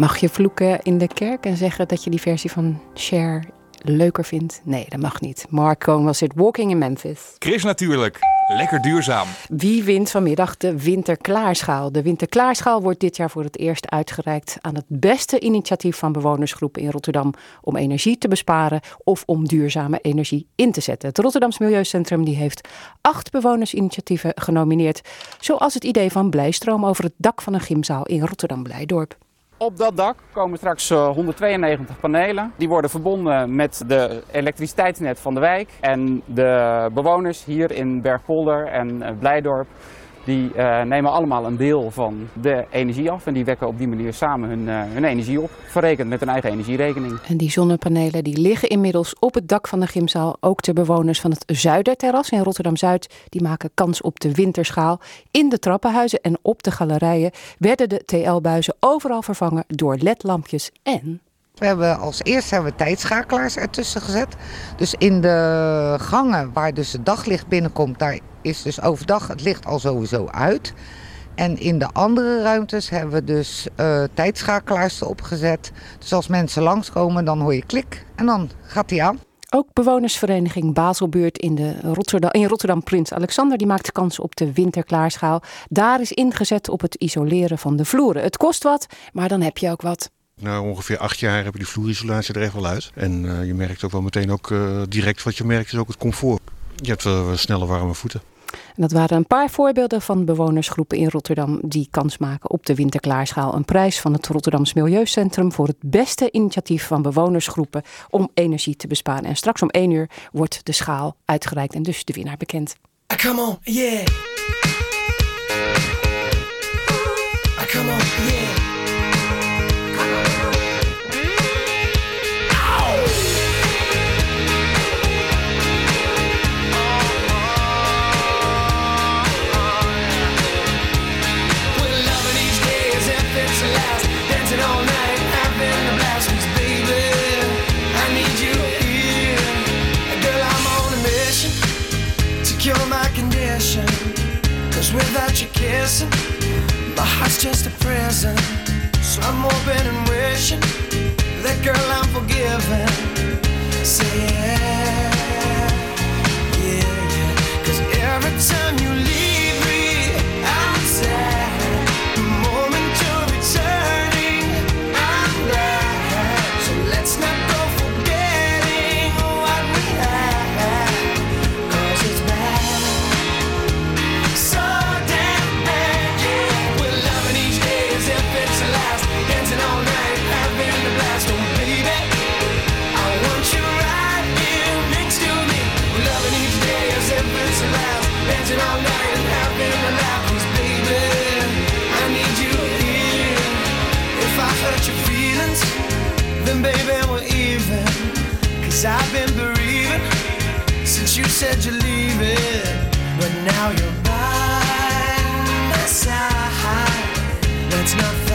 Mag je vloeken in de kerk en zeggen dat je die versie van Cher leuker vindt? Nee, dat mag niet. Mark Cohn was het Walking in Memphis. Chris natuurlijk. Lekker duurzaam. Wie wint vanmiddag de Winterklaarschaal? De Winterklaarschaal wordt dit jaar voor het eerst uitgereikt aan het beste initiatief van bewonersgroepen in Rotterdam om energie te besparen of om duurzame energie in te zetten. Het Rotterdams Milieucentrum die heeft acht bewonersinitiatieven genomineerd, zoals het idee van Blijstroom over het dak van een gymzaal in Rotterdam Blijdorp. Op dat dak komen straks eh, 192 panelen. Die worden verbonden met de elektriciteitsnet van de wijk. En de bewoners hier in Bergpolder en eh, Blijdorp... die eh, nemen allemaal een deel van de energie af. En die wekken op die manier samen hun, eh, hun energie op. Verrekend met hun eigen energierekening. En die zonnepanelen die liggen inmiddels op het dak van de gymzaal. Ook de bewoners van het Zuiderterras in Rotterdam-Zuid... die maken kans op de winterschaal. In de trappenhuizen en op de galerijen... werden de TL-buizen overal vervangen door ledlampjes en... We hebben als eerste hebben we tijdschakelaars ertussen gezet. Dus in de gangen waar dus het daglicht binnenkomt, daar is dus overdag het licht al sowieso uit. En in de andere ruimtes hebben we dus eh, tijdschakelaars erop gezet. Dus als mensen langskomen, dan hoor je klik en dan gaat die aan. Ook bewonersvereniging Baselbuurt in, de Rotterdam, in Rotterdam Prins Alexander die maakt kans op de winterklaarschaal. Daar is ingezet op het isoleren van de vloeren. Het kost wat, maar dan heb je ook wat. Na ongeveer acht jaar hebben die vloerisolatie er echt wel uit. En eh, je merkt ook wel meteen ook eh, direct wat je merkt is ook het comfort. Je hebt wel snelle warme voeten. Dat waren een paar voorbeelden van bewonersgroepen in Rotterdam die kans maken op de winterklaarschaal. Een prijs van het Rotterdams Milieucentrum voor het beste initiatief van bewonersgroepen om energie te besparen. En straks om één uur wordt de schaal uitgereikt en dus de winnaar bekend. Ah, come on, yeah. Heart's just a prison. So I'm hoping and wishing that girl I'm forgiven. Baby, we're even. Cause I've been bereaving since you said you're leaving. But now you're by my side. Let's not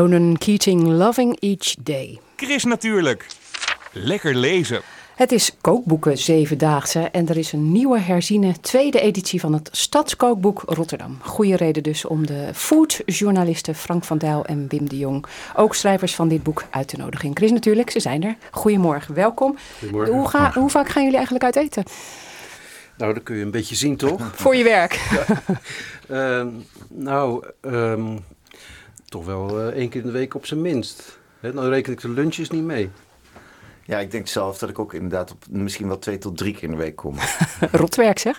Ronan Keating, Loving Each Day. Chris natuurlijk. Lekker lezen. Het is kookboeken zevendaagse en er is een nieuwe herziene tweede editie van het Stadskookboek Rotterdam. Goede reden dus om de foodjournalisten Frank van Dijl en Wim de Jong, ook schrijvers van dit boek, uit te nodigen. Chris natuurlijk, ze zijn er. Goedemorgen, welkom. Goedemorgen. Hoe, ga, hoe vaak gaan jullie eigenlijk uit eten? Nou, dat kun je een beetje zien, toch? Voor je werk. Ehm, nou, ehm, toch wel eh, één keer in de week op zijn minst. Hè, dan reken ik de lunches niet mee. Ja, ik denk zelf dat ik ook inderdaad op misschien wel twee tot drie keer in de week kom. Rotwerk zeg.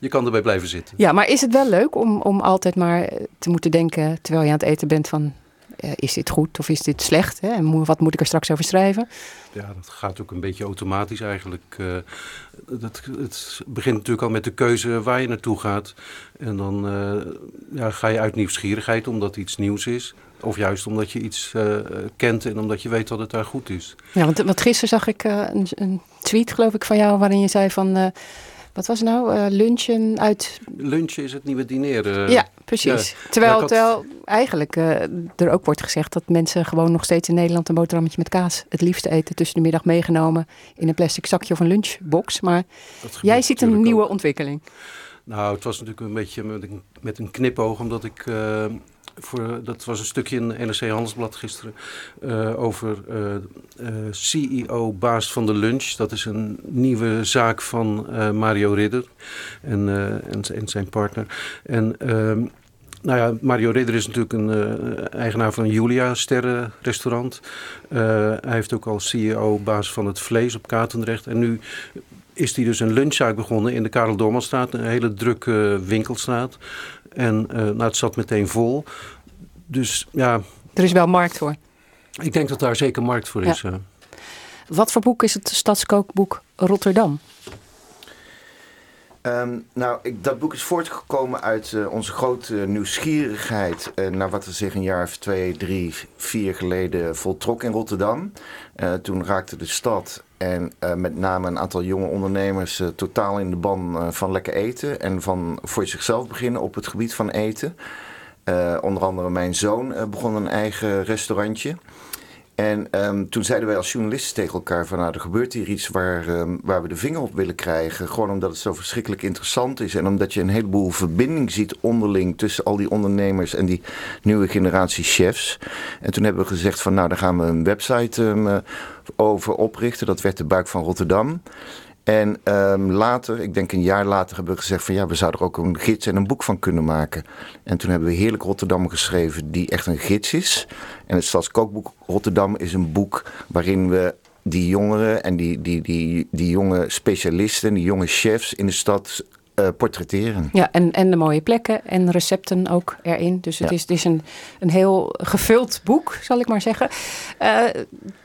Je kan erbij blijven zitten. Ja, maar is het wel leuk om, om altijd maar te moeten denken terwijl je aan het eten bent van eh, is dit goed of is dit slecht? Hè? En mo- wat moet ik er straks over schrijven? Ja, dat gaat ook een beetje automatisch eigenlijk. Eh, dat, het begint natuurlijk al met de keuze waar je naartoe gaat. En dan eh, ja, ga je uit nieuwsgierigheid omdat iets nieuws is. Of juist omdat je iets kent en omdat je weet dat het daar goed is. Ja, want, want gisteren zag ik een, een tweet geloof ik van jou waarin je zei van... wat was het nou? Eh, lunchen uit... Lunchen is het nieuwe dineren. ja, precies. Ja. Terwijl, Ja, ik had- terwijl eigenlijk eh, er ook wordt gezegd dat mensen gewoon nog steeds in Nederland een boterhammetje met kaas het liefste eten tussen de middag meegenomen in een plastic zakje of een lunchbox. Maar jij ziet een nieuwe ontwikkeling. Nou, het was natuurlijk een beetje met een, met een knipoog, omdat ik. Voor, dat was een stukje in NRC Handelsblad gisteren. eh, over eh, eh, CEO Baas van de Lunch. Dat is een nieuwe zaak van Mario Ridder en, en, zijn partner. En. ehm, nou ja, Mario Ridder is natuurlijk een eigenaar van een Julia Sterren restaurant. Eh, hij heeft ook al CEO baas van het vlees op Katendrecht. En nu is hij dus een lunchzaak begonnen in de Karel Dormanstraat. Een hele drukke winkelstraat. En eh, nou, het zat meteen vol. Dus ja, Er is wel markt voor. ik denk dat daar zeker markt voor is. Ja. eh. Wat voor boek is het Stadskookboek Rotterdam? Ehm, nou, ik, dat boek is voortgekomen uit eh, onze grote nieuwsgierigheid eh, naar wat er zich een jaar of twee, drie, vier geleden voltrok in Rotterdam. Eh, toen raakte de stad en met name een aantal jonge ondernemers totaal in de ban van lekker eten en van voor zichzelf beginnen op het gebied van eten. Onder andere mijn zoon begon een eigen restaurantje. En ehm, toen zeiden wij als journalisten tegen elkaar van nou, er gebeurt hier iets waar, ehm, waar we de vinger op willen krijgen. Gewoon omdat het zo verschrikkelijk interessant is. En omdat je een heleboel verbinding ziet onderling tussen al die ondernemers en die nieuwe generatie chefs. En toen hebben we gezegd van nou, daar gaan we een website ehm, eh, over oprichten. Dat werd de Buik van Rotterdam. En ehm, later, ik denk een jaar later, hebben we gezegd van ja, we zouden er ook een gids en een boek van kunnen maken. En toen hebben we Heerlijk Rotterdam geschreven, die echt een gids is. En het Stadskookboek Rotterdam is een boek waarin we die jongeren en die, die, die, die jonge specialisten, die jonge chefs in de stad eh, portretteren. Ja, en, en de mooie plekken en recepten ook erin. Dus het Ja. is, het is een, een heel gevuld boek, zal ik maar zeggen. Eh,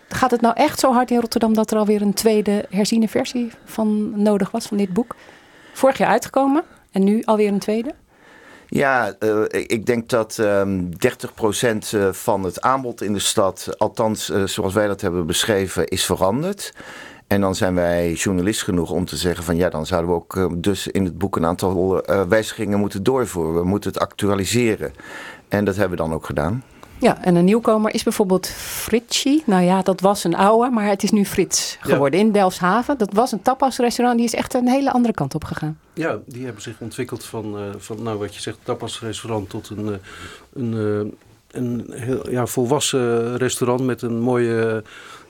gaat het nou echt zo hard in Rotterdam dat er alweer een tweede herziene versie van nodig was van dit boek? Vorig jaar uitgekomen en nu alweer een tweede? Ja, eh, ik- denk dat ehm 30% eh, van het aanbod in de stad, althans zoals wij dat hebben beschreven, is veranderd. En dan zijn wij journalist genoeg om te zeggen van ja, dan zouden we ook eh, dus in het boek een aantal eh, wijzigingen moeten doorvoeren. We moeten het actualiseren. En dat hebben we dan ook gedaan. Ja, en een nieuwkomer is bijvoorbeeld Fritchi. Nou ja, dat was een oude, maar het is nu Frits geworden in Delfshaven. Dat was een tapasrestaurant, die is echt een hele andere kant op gegaan. Ja, die hebben zich ontwikkeld van, eh, van nou, wat je zegt, tapasrestaurant tot een, eh, een, eh, een heel ja, volwassen restaurant met een mooie,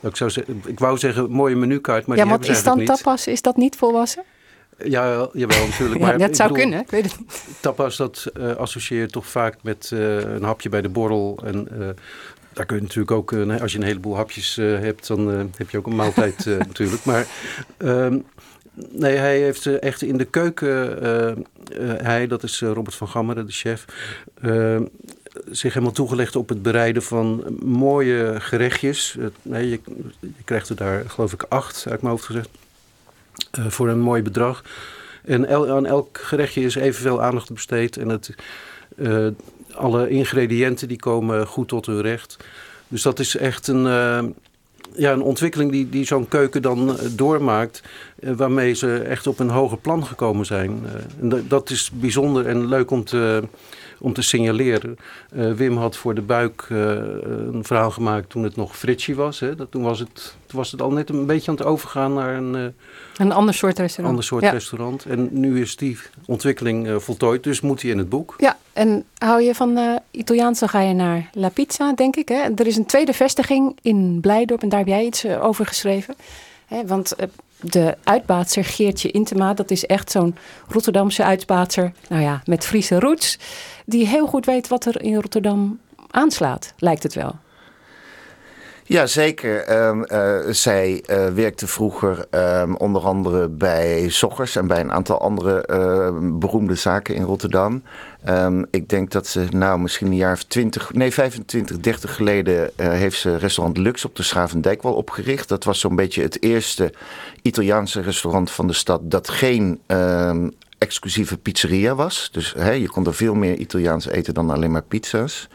ik, zou zeggen, ik wou zeggen mooie menukaart, maar ja, die want is dan niet. tapas, is dat niet volwassen? Ja, jawel, natuurlijk. Ja, Maar dat zou bedoel, kunnen, ik weet het niet. Tapas, dat eh, associeer je toch vaak met eh, een hapje bij de borrel. En eh, daar kun je natuurlijk ook, als je een heleboel hapjes hebt, dan heb je ook een maaltijd natuurlijk. Maar ehm, nee, hij heeft echt in de keuken, hij, dat is Robert van Gammeren, de chef, eh, zich helemaal toegelegd op het bereiden van mooie gerechtjes. Nee, je, je krijgt er daar, geloof ik, acht uit mijn hoofd gezegd. eh, voor een mooi bedrag. En el- aan elk gerechtje is evenveel aandacht besteed. En het, eh, alle ingrediënten die komen goed tot hun recht. Dus dat is echt een, eh, ja, een ontwikkeling die, die zo'n keuken dan eh, doormaakt, eh, waarmee ze echt op een hoger plan gekomen zijn. Eh, en dat- is bijzonder en leuk om te, om te signaleren. Wim had voor de buik een verhaal gemaakt toen het nog Fritchie was. Hè. Dat, toen, was het, toen was het al net een beetje aan het overgaan naar een eh, Een ander soort restaurant. ander soort ja. restaurant. En nu is die ontwikkeling eh, voltooid, dus moet hij in het boek. Ja, en hou je van eh Italiaans, dan ga je naar La Pizza, denk ik. Hè? Er is een tweede vestiging in Blijdorp en daar heb jij iets over geschreven. Hè, want de uitbaatser Geertje Intema, dat is echt zo'n Rotterdamse uitbaatser, nou ja, met Friese roots, die heel goed weet wat er in Rotterdam aanslaat, lijkt het wel. Ja, zeker. Ehm, eh, zij eh, werkte vroeger ehm, onder andere bij Soggers en bij een aantal andere ehm, beroemde zaken in Rotterdam. Ik denk dat ze nou misschien een jaar of 20, nee 25, 30 geleden eh, heeft ze restaurant Lux op de Schavendijk wel opgericht. Dat was zo'n beetje het eerste Italiaanse restaurant van de stad dat geen exclusieve pizzeria was. Dus je kon er veel meer Italiaans eten dan alleen maar pizza's.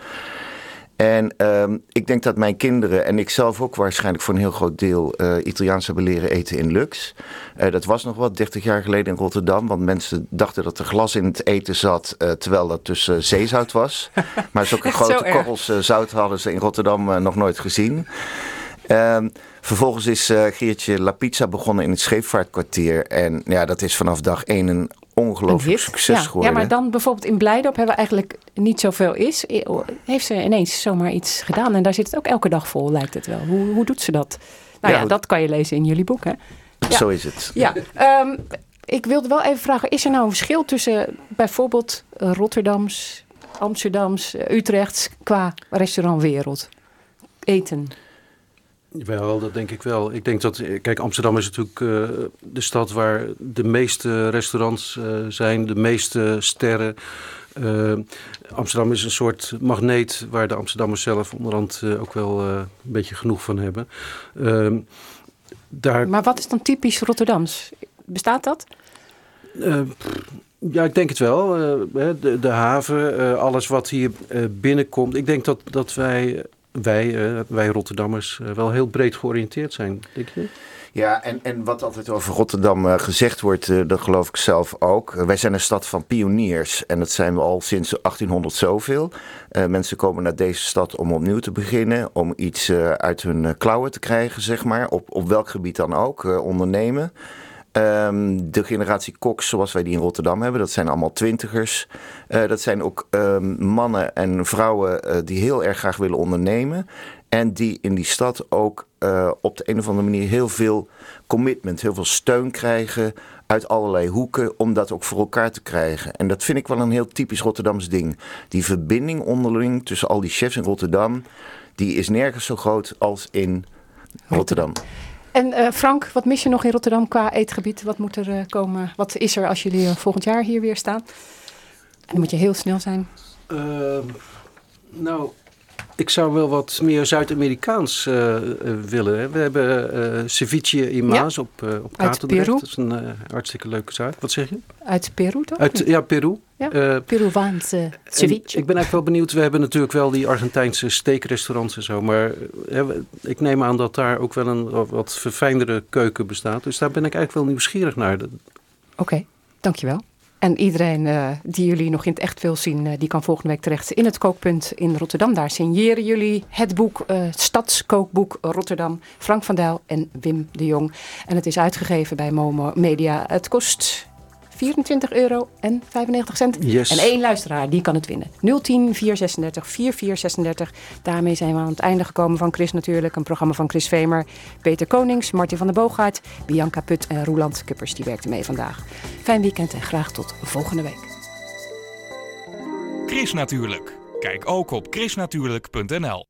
En ehm, ik denk dat mijn kinderen en ik zelf ook waarschijnlijk voor een heel groot deel eh, Italiaans hebben leren eten in Lux. Eh, dat was nog wat 30 jaar geleden in Rotterdam, want mensen dachten dat er glas in het eten zat, eh, terwijl dat dus zeezout was. Maar zulke zo grote korrels zout hadden ze in Rotterdam nog nooit gezien. Ehm, vervolgens is eh, Geertje La Pizza begonnen in het Scheepvaartkwartier. En ja, dat is vanaf dag één Een ongelooflijk succes ja. geworden. ja, maar dan bijvoorbeeld in Blijdorp hebben we eigenlijk niet zoveel is. Heeft ze ineens zomaar iets gedaan en daar zit het ook elke dag vol, lijkt het wel. Hoe, hoe doet ze dat? Nou ja, Ja, dat kan je lezen in jullie boek, hè? Ja. Zo is het. Ja, ehm, ik wilde wel even vragen, is er nou een verschil tussen bijvoorbeeld eh, Rotterdams, Amsterdams, eh, Utrechts qua restaurantwereld? Eten. Wel, dat denk ik wel. Ik denk dat, kijk, Amsterdam is natuurlijk eh, de stad waar de meeste restaurants eh, zijn, de meeste sterren. Eh, Amsterdam is een soort magneet waar de Amsterdammers zelf onderhand ook wel een beetje genoeg van hebben. Ehm, daar, Maar wat is dan typisch Rotterdams? Bestaat dat? Ja, ik denk het wel. De, de haven, alles wat hier binnenkomt. Ik denk dat, dat wij, wij, eh, wij Rotterdammers eh, wel heel breed georiënteerd zijn. Denk je? Ja, en, en wat altijd over Rotterdam eh, gezegd wordt, dat geloof ik zelf ook. Wij zijn een stad van pioniers en dat zijn we al sinds 1800 zoveel. Mensen komen naar deze stad om opnieuw te beginnen, om iets uit hun klauwen te krijgen, zeg maar. Op, op welk gebied dan ook, eh, ondernemen. Ehm, de generatie koks zoals wij die in Rotterdam hebben, dat zijn allemaal twintigers. Eh, dat zijn ook ehm, mannen en vrouwen eh, die heel erg graag willen ondernemen. En die in die stad ook eh, op de een of andere manier heel veel commitment, heel veel steun krijgen uit allerlei hoeken om dat ook voor elkaar te krijgen. En dat vind ik wel een heel typisch Rotterdams ding. Die verbinding onderling tussen al die chefs in Rotterdam, die is nergens zo groot als in Rotterdam. En eh, Frank, wat mis je nog in Rotterdam qua eetgebied? Wat moet er eh, komen? Wat is er als jullie eh, volgend jaar hier weer staan? En dan moet je heel snel zijn. Ehm, nou, ik zou wel wat meer Zuid-Amerikaans willen. Hè. We hebben eh ceviche in Ja. Maas op, eh op Katendrecht. Peru. Dat is een hartstikke leuke zaak. Wat zeg je? Uit Peru toch? Uit, ja, Peru. Ja, Peruaanse en ceviche. Ik ben eigenlijk wel benieuwd. We hebben natuurlijk wel die Argentijnse steakrestaurants en zo. Maar eh, ik neem aan dat daar ook wel een wat- verfijndere keuken bestaat. Dus daar ben ik eigenlijk wel nieuwsgierig naar. Oké, dankjewel. En iedereen eh, die jullie nog in het echt wil zien, die kan volgende week terecht in het kookpunt in Rotterdam. Daar signeren jullie het boek, Stadskookboek Rotterdam, Frank van Dijl en Wim de Jong. En het is uitgegeven bij Momo Media. Het kost 24 euro en 95 cent. Yes. En één luisteraar, die kan het winnen. 010 436 4436. Daarmee zijn we aan het einde gekomen van Chris natuurlijk. Een programma van Chris Vemer, Peter Konings, Martin van der Boogaard, Bianca Put en Roeland Kuppers. Die werkten mee vandaag. Fijn weekend en graag tot volgende week. Chris Natuurlijk. Kijk ook op chrisnatuurlijk.nl